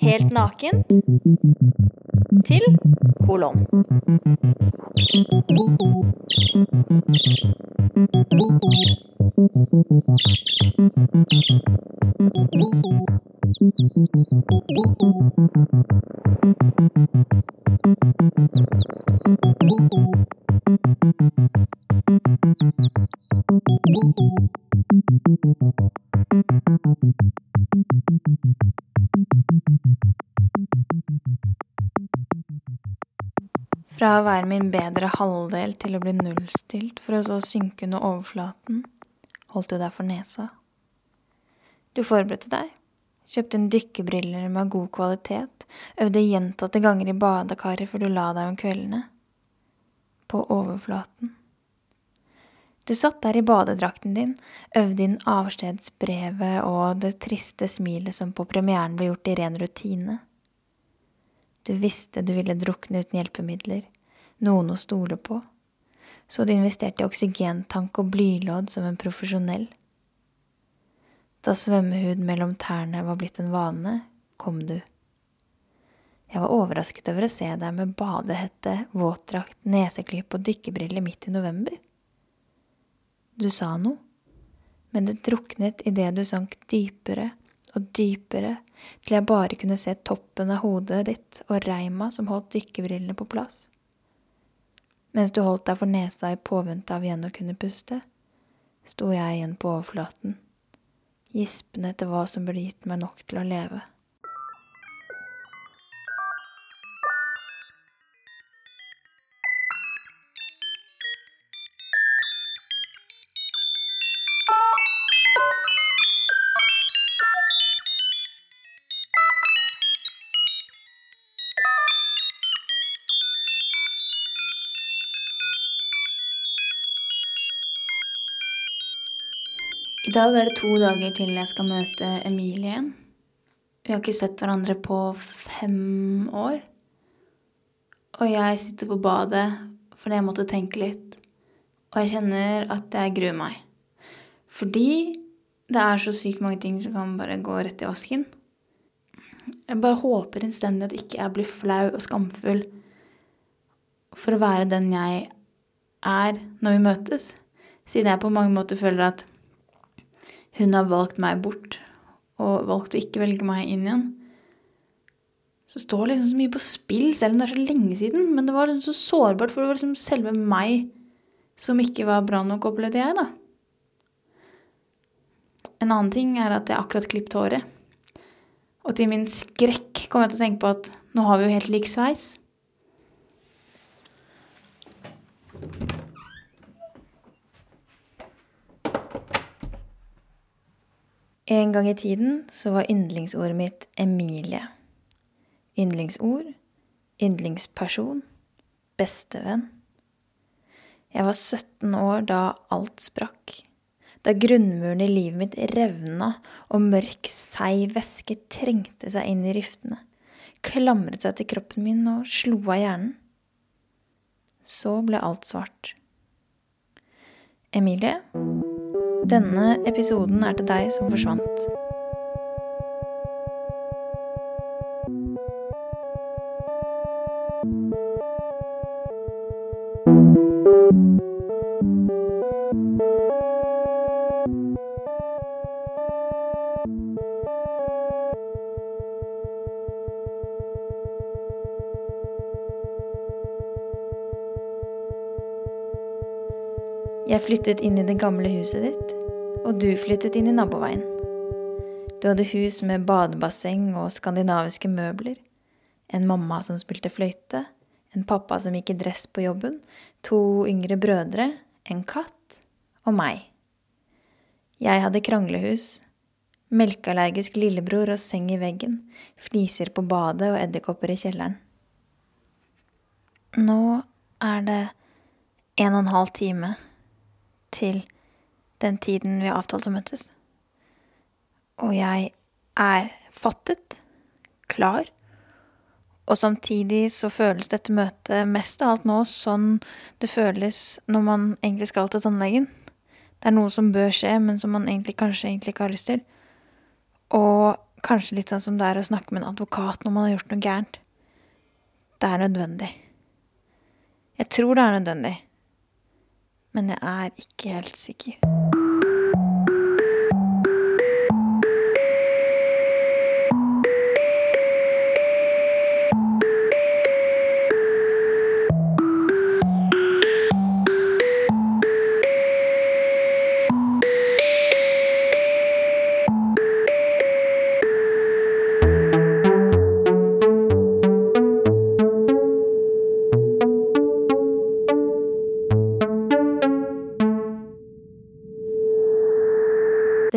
Helt nakent til kolon. Fra å være min bedre halvdel til å bli nullstilt for å så synke under overflaten, holdt du deg for nesa. Du forberedte deg, kjøpte en dykkerbriller med god kvalitet, øvde gjentatte ganger i badekaret før du la deg om kveldene. På overflaten. Du satt der i badedrakten din, øvde inn avskjedsbrevet og det triste smilet som på premieren ble gjort i ren rutine. Du visste du ville drukne uten hjelpemidler, noen å stole på, så du investerte i oksygentank og blylodd som en profesjonell. Da svømmehud mellom tærne var blitt en vane, kom du. Jeg var overrasket over å se deg med badehette, våtdrakt, neseklype og dykkerbriller midt i november. Du sa noe, men det druknet idet du sank dypere og dypere til jeg bare kunne se toppen av hodet ditt og reima som holdt dykkerbrillene på plass. Mens du holdt deg for nesa i påvente av igjen å kunne puste, sto jeg igjen på overflaten, gispende etter hva som burde gitt meg nok til å leve. I dag er det to dager til jeg skal møte Emilie igjen. Vi har ikke sett hverandre på fem år. Og jeg sitter på badet fordi jeg måtte tenke litt. Og jeg kjenner at jeg gruer meg. Fordi det er så sykt mange ting som kan bare gå rett i vasken. Jeg bare håper innstendig at ikke jeg blir flau og skamfull for å være den jeg er når vi møtes. Siden jeg på mange måter føler at hun har valgt meg bort og valgt å ikke velge meg inn igjen. Så står liksom så mye på spill, selv om det er så lenge siden. Men det var liksom så sårbart, for det var liksom selve meg som ikke var bra nok, opplevde jeg, da. En annen ting er at jeg akkurat klippet håret. Og til min skrekk kom jeg til å tenke på at nå har vi jo helt lik sveis. En gang i tiden så var yndlingsordet mitt Emilie. Yndlingsord, yndlingsperson, bestevenn. Jeg var 17 år da alt sprakk. Da grunnmuren i livet mitt revna og mørk, seig væske trengte seg inn i riftene, klamret seg til kroppen min og slo av hjernen. Så ble alt svart. Emilie, denne episoden er til deg som forsvant. Jeg flyttet inn i det gamle huset ditt, og du flyttet inn i naboveien. Du hadde hus med badebasseng og skandinaviske møbler, en mamma som spilte fløyte, en pappa som gikk i dress på jobben, to yngre brødre, en katt og meg. Jeg hadde kranglehus, melkeallergisk lillebror og seng i veggen, fliser på badet og edderkopper i kjelleren. Nå er det en og en halv time til den tiden vi har avtalt å møtes. Og jeg er fattet, klar, og samtidig så føles dette møtet mest av alt nå sånn det føles når man egentlig skal til tannlegen. Det er noe som bør skje, men som man egentlig kanskje egentlig ikke har lyst til. Og kanskje litt sånn som det er å snakke med en advokat når man har gjort noe gærent. Det er nødvendig. Jeg tror det er nødvendig, men jeg er ikke helt sikker.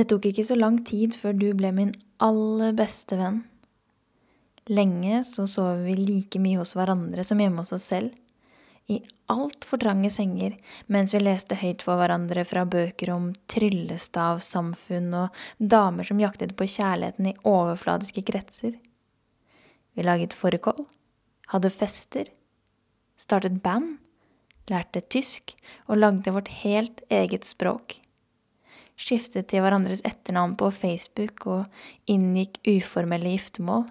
Tok ikke så lang tid før du ble min aller beste venn. Lenge så sov vi like mye hos hverandre som hjemme hos oss selv, i altfor trange senger mens vi leste høyt for hverandre fra bøker om tryllestavsamfunn og damer som jaktet på kjærligheten i overfladiske kretser. Vi laget fårikål, hadde fester, startet band, lærte tysk og lagde vårt helt eget språk skiftet til hverandres etternavn på Facebook og inngikk uformelle giftermål.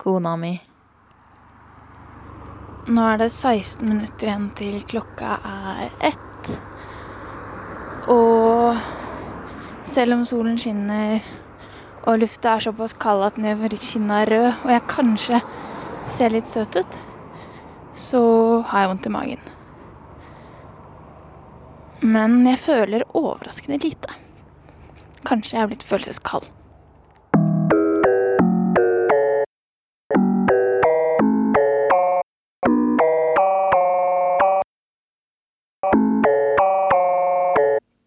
Kona mi. Nå er det 16 minutter igjen til klokka er ett. Og selv om solen skinner og lufta er såpass kald at den gjør kinna rød, og jeg kanskje ser litt søt ut, så har jeg vondt i magen. Men jeg føler overraskende lite. Kanskje jeg er blitt følelseskald.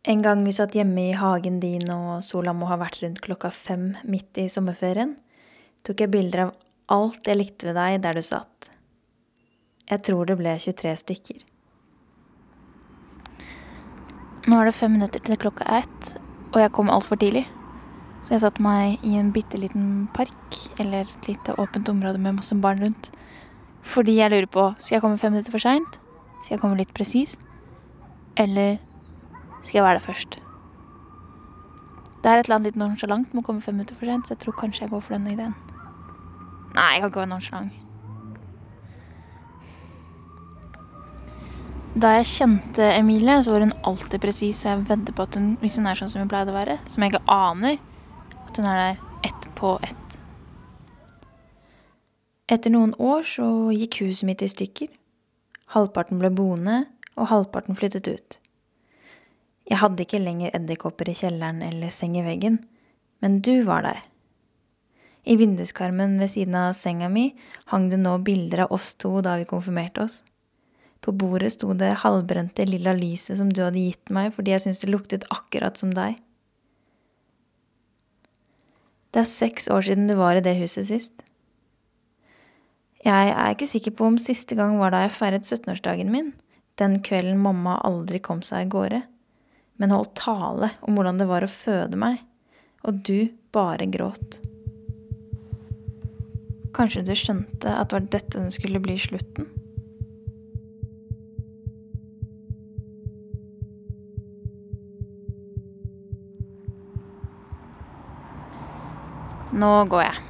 En gang vi satt hjemme i hagen din og sola må ha vært rundt klokka fem midt i sommerferien, tok jeg bilder av alt jeg likte ved deg der du satt. Jeg tror det ble 23 stykker. Nå er det fem minutter til klokka er ett, og jeg kom altfor tidlig. Så jeg satte meg i en bitte liten park, eller et lite åpent område med masse barn rundt. Fordi jeg lurer på skal jeg komme fem minutter for seint, skal jeg komme litt presis, eller skal jeg være der først? Det er et eller annet litt nonsjalant med å komme fem minutter for seint, så jeg tror kanskje jeg går for denne ideen. Nei, jeg kan ikke være nonsjalant. Da jeg kjente Emilie, så var hun alltid presis, så jeg vedder på at hun, hvis hun er sånn som hun pleide å være, som jeg ikke aner, at hun er der ett på ett. Etter noen år så gikk huset mitt i stykker. Halvparten ble boende, og halvparten flyttet ut. Jeg hadde ikke lenger edderkopper i kjelleren eller seng i veggen, men du var der. I vinduskarmen ved siden av senga mi hang det nå bilder av oss to da vi konfirmerte oss. På bordet sto det halvbrente lilla lyset som du hadde gitt meg fordi jeg syntes det luktet akkurat som deg. Det er seks år siden du var i det huset sist. Jeg er ikke sikker på om siste gang var da jeg feiret 17-årsdagen min, den kvelden mamma aldri kom seg av gårde, men holdt tale om hvordan det var å føde meg, og du bare gråt. Kanskje du skjønte at det var dette som skulle bli slutten? Nå går jeg.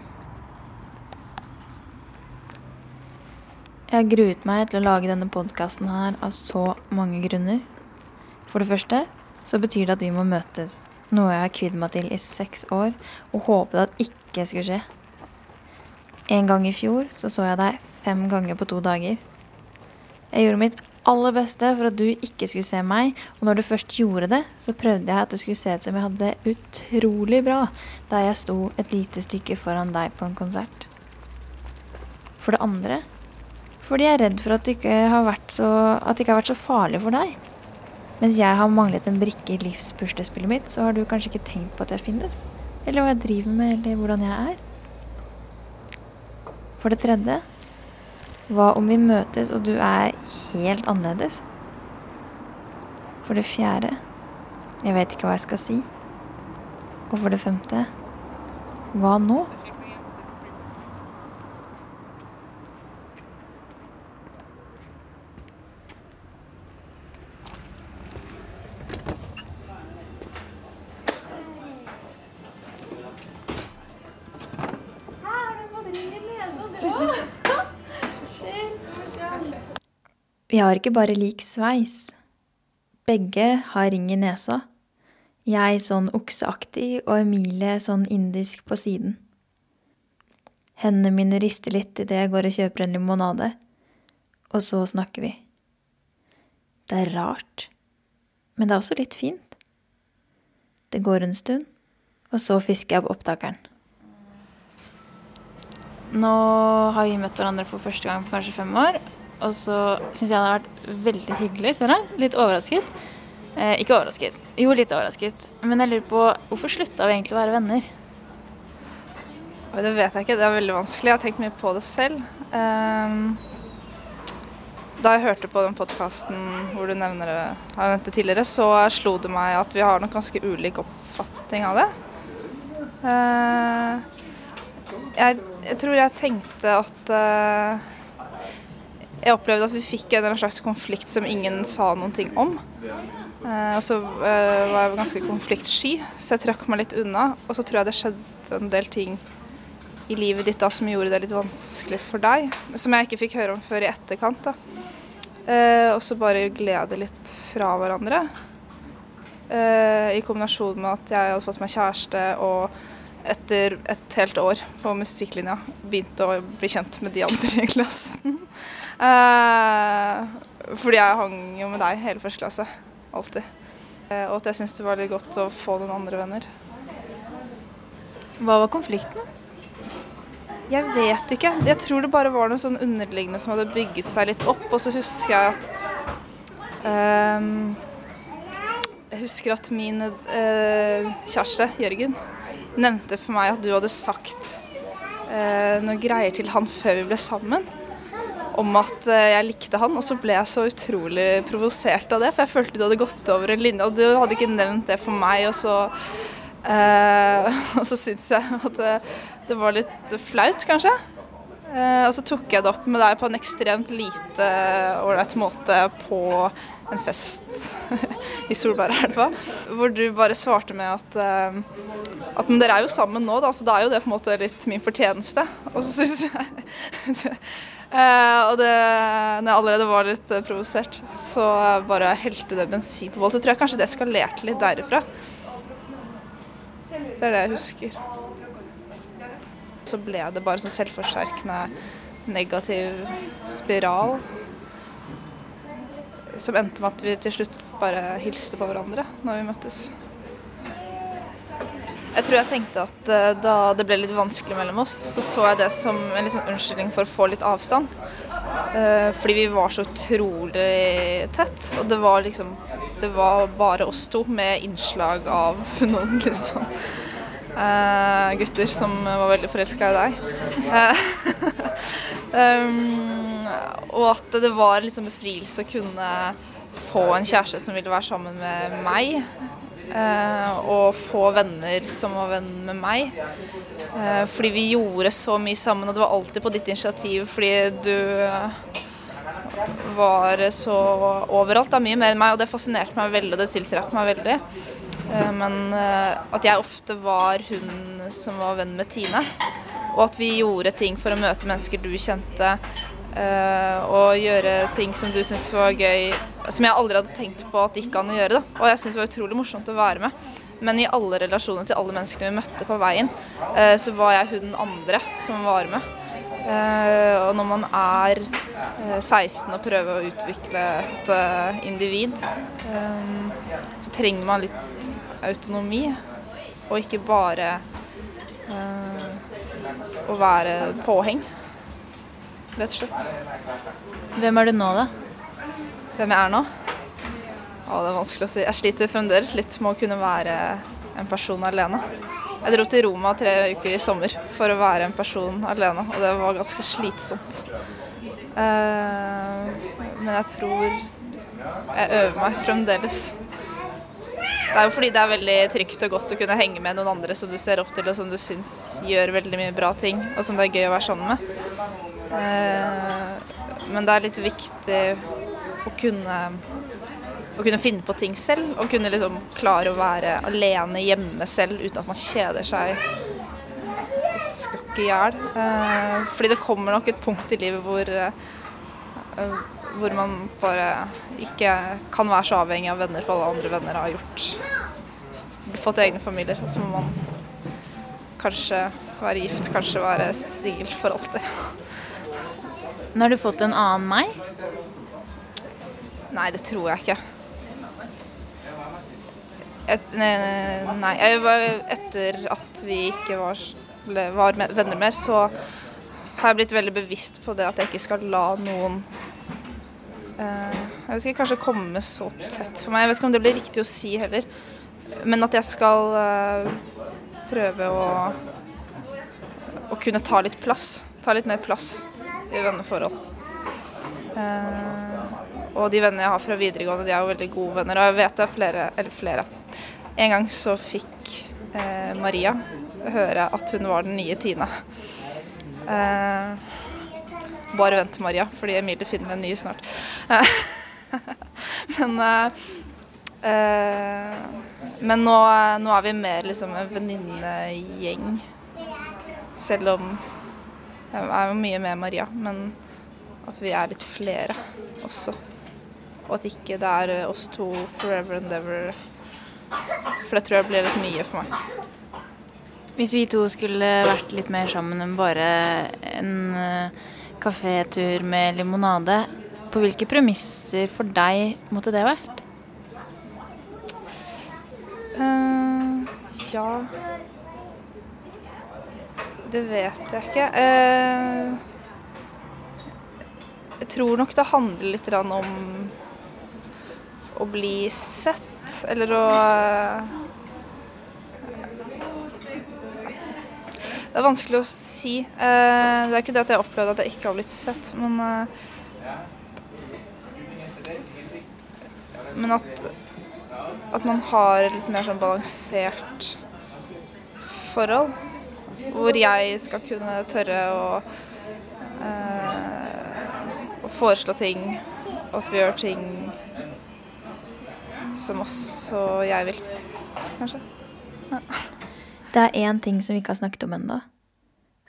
Jeg har gruet meg til å lage denne podkasten her av så mange grunner. For det første så betyr det at vi må møtes, noe jeg har kvidd meg til i seks år og håpet at ikke skulle skje. En gang i fjor så så jeg deg fem ganger på to dager. Jeg gjorde mitt aller beste for at du ikke skulle se meg, og når du først gjorde det, så prøvde jeg at det skulle se ut som jeg hadde det utrolig bra der jeg sto et lite stykke foran deg på en konsert. For det andre fordi jeg er redd for at det ikke har vært så, ikke har vært så farlig for deg. Mens jeg har manglet en brikke i livspuslespillet mitt, så har du kanskje ikke tenkt på at jeg finnes. Eller hva jeg driver med, eller hvordan jeg er. For det tredje hva om vi møtes, og du er helt annerledes? For det fjerde jeg vet ikke hva jeg skal si. Og for det femte hva nå? Vi har ikke bare lik sveis. Begge har ring i nesa. Jeg sånn okseaktig og Emilie sånn indisk på siden. Hendene mine rister litt idet jeg går og kjøper en limonade, og så snakker vi. Det er rart, men det er også litt fint. Det går en stund, og så fisker jeg opp opptakeren. Nå har vi møtt hverandre for første gang på kanskje fem år. Og så syns jeg det har vært veldig hyggelig. Ser? Litt overrasket. Eh, ikke overrasket. Jo, litt overrasket. Men jeg lurer på hvorfor slutta vi egentlig å være venner? Det vet jeg ikke. Det er veldig vanskelig. Jeg har tenkt mye på det selv. Um, da jeg hørte på den podkasten hvor du nevner har nevnt det tidligere, så slo det meg at vi har nok ganske ulik oppfatning av det. Uh, jeg, jeg, tror jeg tenkte at uh, Jeg opplevde at vi fikk en slags konflikt som ingen sa noen ting om. Eh, og så var jeg ganske konfliktsky, så jeg trakk meg litt unna. Og så tror jeg det skjedde en del ting i livet ditt da som gjorde det litt vanskelig for deg, som jeg ikke fikk høre om før i etterkant. da. Eh, og så bare glede litt fra hverandre. Eh, I kombinasjon med at jeg hadde fått meg kjæreste og etter et helt år på musikklinja begynte å bli kjent med de andre i klassen. Eh, fordi jeg hang jo med deg hele første klasse. Alltid. Eh, og at jeg syntes det var litt godt å få noen andre venner. Hva var konflikten? Jeg vet ikke. Jeg tror det bare var noe sånn underliggende som hadde bygget seg litt opp. Og så husker jeg at um, Jeg husker at min uh, kjæreste, Jørgen, nevnte for meg at du hadde sagt uh, noen greier til han før vi ble sammen. Om at uh, jeg likte han, og så ble jeg så utrolig provosert av det. For jeg følte du hadde gått over en linje, og du hadde ikke nevnt det for meg. Og så, og så syns jeg at det var litt flaut, kanskje. Eh, og så tok jeg det opp med deg på en ekstremt lite ålreit måte på en fest i Solbergelva, hvor du bare svarte med at, eh, at men dere er jo sammen nå, da, så da er jo det på en måte litt min fortjeneste. Og så syns jeg eh, Og det, når jeg allerede var litt eh, provosert, så bare helte det bensin på vold. Så tror jeg kanskje det eskalerte litt derifra. Det er det jeg husker. Så ble det bare sånn selvforsterkende negativ spiral. Som endte med at vi til slutt bare hilste på hverandre når vi møttes. Jeg tror jeg tenkte at eh, da det ble litt vanskelig mellom oss, så så jeg det som en liksom unnskyldning for å få litt avstand. Eh, fordi vi var så utrolig tett. Og det var liksom Det var bare oss to med innslag av noen liksom uh, gutter som var veldig forelska i deg. um, og at det var liksom befrielse å kunne få en kjæreste som ville være sammen med meg. Uh, og få venner som var venn med meg. Uh, fordi vi gjorde så mye sammen, og det var alltid på ditt initiativ fordi du var så overalt. Er mye mer enn meg, og det fascinerte meg veldig, og det tiltrakk meg veldig. Eh, men eh, at jeg ofte var hun som var venn med Tine. Og at vi gjorde ting for å møte mennesker du kjente. Eh, og gjøre ting som du syntes var gøy, som jeg aldri hadde tenkt på at det gikk an å gjøre. Da. Og jeg syntes det var utrolig morsomt å være med. Men i alle relasjoner til alle menneskene vi møtte på veien, så var jeg hun andre som var med. Og når man er 16 og prøver å utvikle et individ, så trenger man litt autonomi, og ikke bare å være påheng, rett og slett. Hvem er du nå, da? Hvem jeg er nå? Å, det er vanskelig å si. Jeg sliter fremdeles litt med å kunne være en person alene. Jeg dro til Roma tre uker i sommer for å være en person alene, og det var ganske slitsomt. Uh, men jeg tror jeg øver meg fremdeles. Det er jo fordi det er veldig trygt og godt å kunne henge med noen andre som du ser opp til og som du syns gjør veldig mye bra ting, og som det er gøy å være sammen med. Eh, men det er litt viktig å kunne, å kunne finne på ting selv, og kunne liksom klare å være alene hjemme selv uten at man kjeder seg skakk i hjel. Eh, fordi det kommer nok et punkt i livet hvor, eh, hvor man bare ikke kan være så avhengig av venner, for alle andre venner har gjort fått egne familier. Og så må man kanskje være gift, kanskje være singel for alltid. Nå har du fått en annen meg? Nei, det tror jeg ikke. Et, nei, jeg var, etter at vi ikke var, ble, var venner mer, så har jeg blitt veldig bevisst på det at jeg ikke skal la noen eh, Jeg vet ikke, kanskje komme så tett på meg. Jeg vet ikke om det blir riktig å si heller. Men at jeg skal eh, prøve å, å kunne ta litt plass. Ta litt mer plass i venneforhold. Eh, og de vennene jeg har fra videregående, de er jo veldig gode venner. Og jeg vet det er flere, eller flere. En gang så fikk eh, Maria høre at hun var den nye Tine. Eh, bare vent, Maria, fordi Emilie finner en ny snart. Men eh, eh, men nå, nå, er vi mer liksom en venninnegjeng. Selv om jeg er jo mye med Maria, men at vi er litt flere også. Og at ikke det er oss to forever and ever. For det tror jeg blir litt mye for meg. Hvis vi to skulle vært litt mer sammen enn bare en uh, kafétur med limonade, på hvilke premisser for deg måtte det vært? Uh, ja Det vet jeg ikke. Uh, jeg tror nok det handler litt om å bli sett, eller å Det er vanskelig å si. det er ikke det at jeg opplevde at jeg ikke har blitt sett, men Men at at man har et litt mer sånn balansert forhold. Hvor jeg skal kunne tørre å, eh, å foreslå ting, og at vi gjør ting som også jeg vil, kanskje. Ja. Det er én ting som vi ikke har snakket om ennå.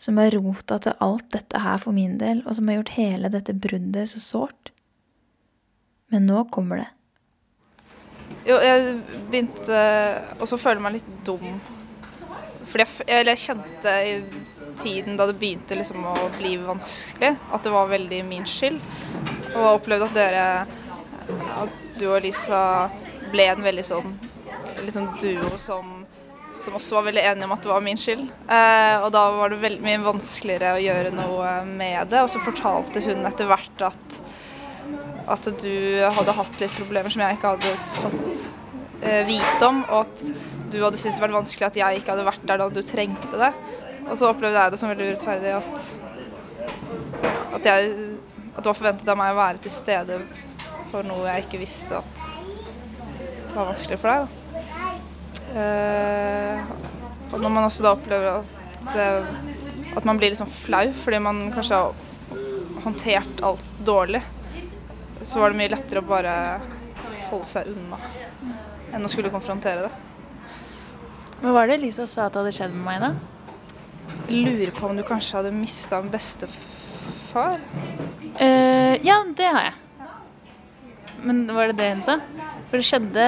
Som er rota til alt dette her for min del, og som har gjort hele dette bruddet så sårt. Men nå kommer det. Jo, jeg begynte også å føle meg litt dum. Fordi jeg, eller jeg kjente i tiden da det begynte liksom å bli vanskelig, at det var veldig min skyld. Og opplevde at dere, at du og Lisa, ble en veldig sånn liksom duo som, som også var veldig enige om at det var min skyld. Eh, og da var det veldig mye vanskeligere å gjøre noe med det. Og så fortalte hun etter hvert at at du hadde hatt litt problemer som jeg ikke hadde fått eh, vite om, og at du hadde syntes det var vanskelig at jeg ikke hadde vært der da du trengte det. Og så opplevde jeg det som veldig urettferdig at, at, jeg, at det var forventet av meg å være til stede for noe jeg ikke visste at var vanskelig for deg. Eh, og når man også da opplever at, at man blir litt sånn flau fordi man kanskje har håndtert alt dårlig, så var det mye lettere å bare holde seg unna enn å skulle konfrontere det. Hva var det Lisa sa at det hadde skjedd med meg da? Jeg lurer på om du kanskje hadde mista en bestefar? Uh, ja, det har jeg. Men var det det hun sa? For det skjedde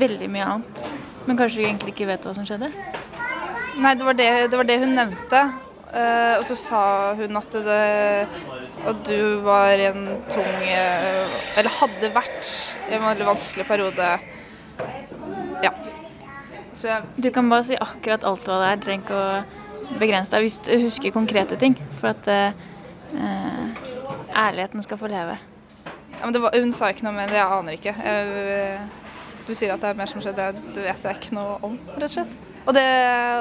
veldig mye annet. Men kanskje du egentlig ikke vet hva som skjedde? Nei, det var det, det, var det hun nevnte. Uh, og så sa hun at det at du var i en tung eh, Eller hadde vært i en veldig vanskelig periode. Ja. Så jeg Du kan bare si akkurat alt hva det er. Du trenger ikke å begrense deg hvis du husker konkrete ting. For at uh, ærligheten skal få leve. Ja, var, hun sa ikke noe mer, jeg aner ikke. Jeg, du sier at det er mer som skjedde, det vet jeg ikke noe om, rett og slett. Og det,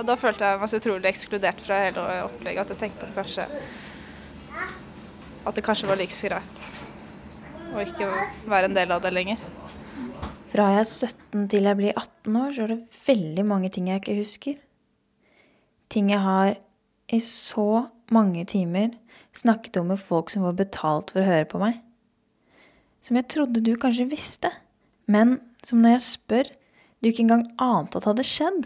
da følte jeg meg så utrolig ekskludert fra hele opplegget at jeg tenkte at kanskje at det kanskje var like så greit å ikke være en del av det lenger. Fra jeg er 17 til jeg blir 18 år, så er det veldig mange ting jeg ikke husker. Ting jeg har i så mange timer snakket om med folk som var betalt for å høre på meg. Som jeg trodde du kanskje visste, men som når jeg spør, du ikke engang ante at hadde skjedd.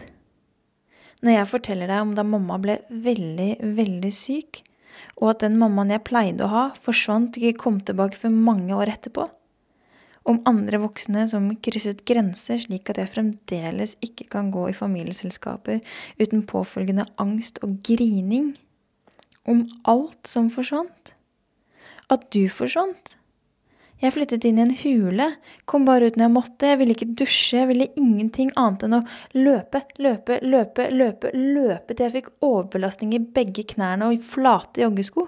Når jeg forteller deg om da mamma ble veldig, veldig syk, og at den mammaen jeg pleide å ha, forsvant og ikke kom tilbake før mange år etterpå. Om andre voksne som krysset grenser slik at jeg fremdeles ikke kan gå i familieselskaper uten påfølgende angst og grining. Om alt som forsvant. At du forsvant. Jeg flyttet inn i en hule, kom bare ut når jeg måtte, jeg ville ikke dusje, jeg ville ingenting annet enn å løpe, løpe, løpe, løpe, løpe til jeg fikk overbelastning i begge knærne og flate joggesko.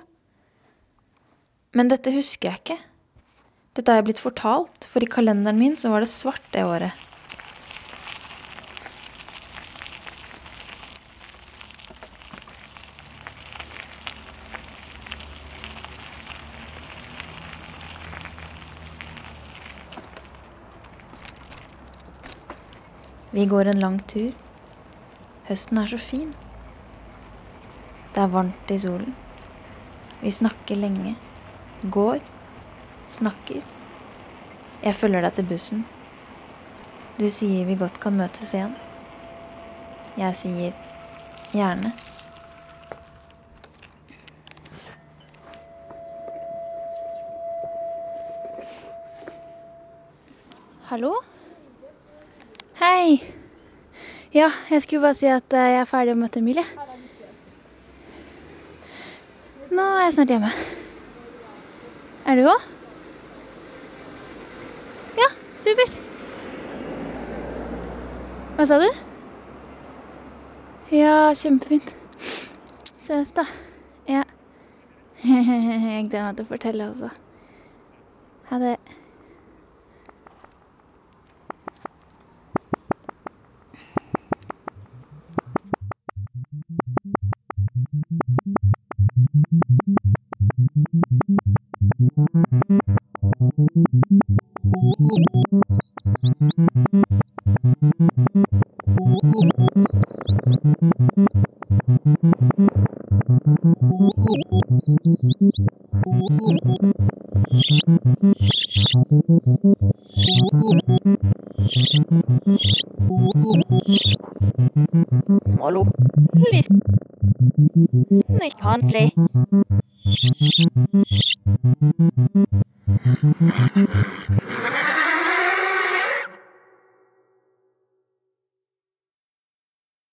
Men dette husker jeg ikke. Dette har jeg blitt fortalt, for i kalenderen min så var det svart det året. Vi går en lang tur. Høsten er så fin. Det er varmt i solen. Vi snakker lenge. Går. Snakker. Jeg følger deg til bussen. Du sier vi godt kan møtes igjen. Jeg sier gjerne. Hallo? Hei. Ja, jeg skulle bare si at eh, jeg er ferdig å møte Emilie. Nå er jeg snart hjemme. Er du òg? Ja, supert. Hva sa du? Ja, kjempefint. Ses, da. Ja. Jeg gleder meg til å fortelle også. Ha det.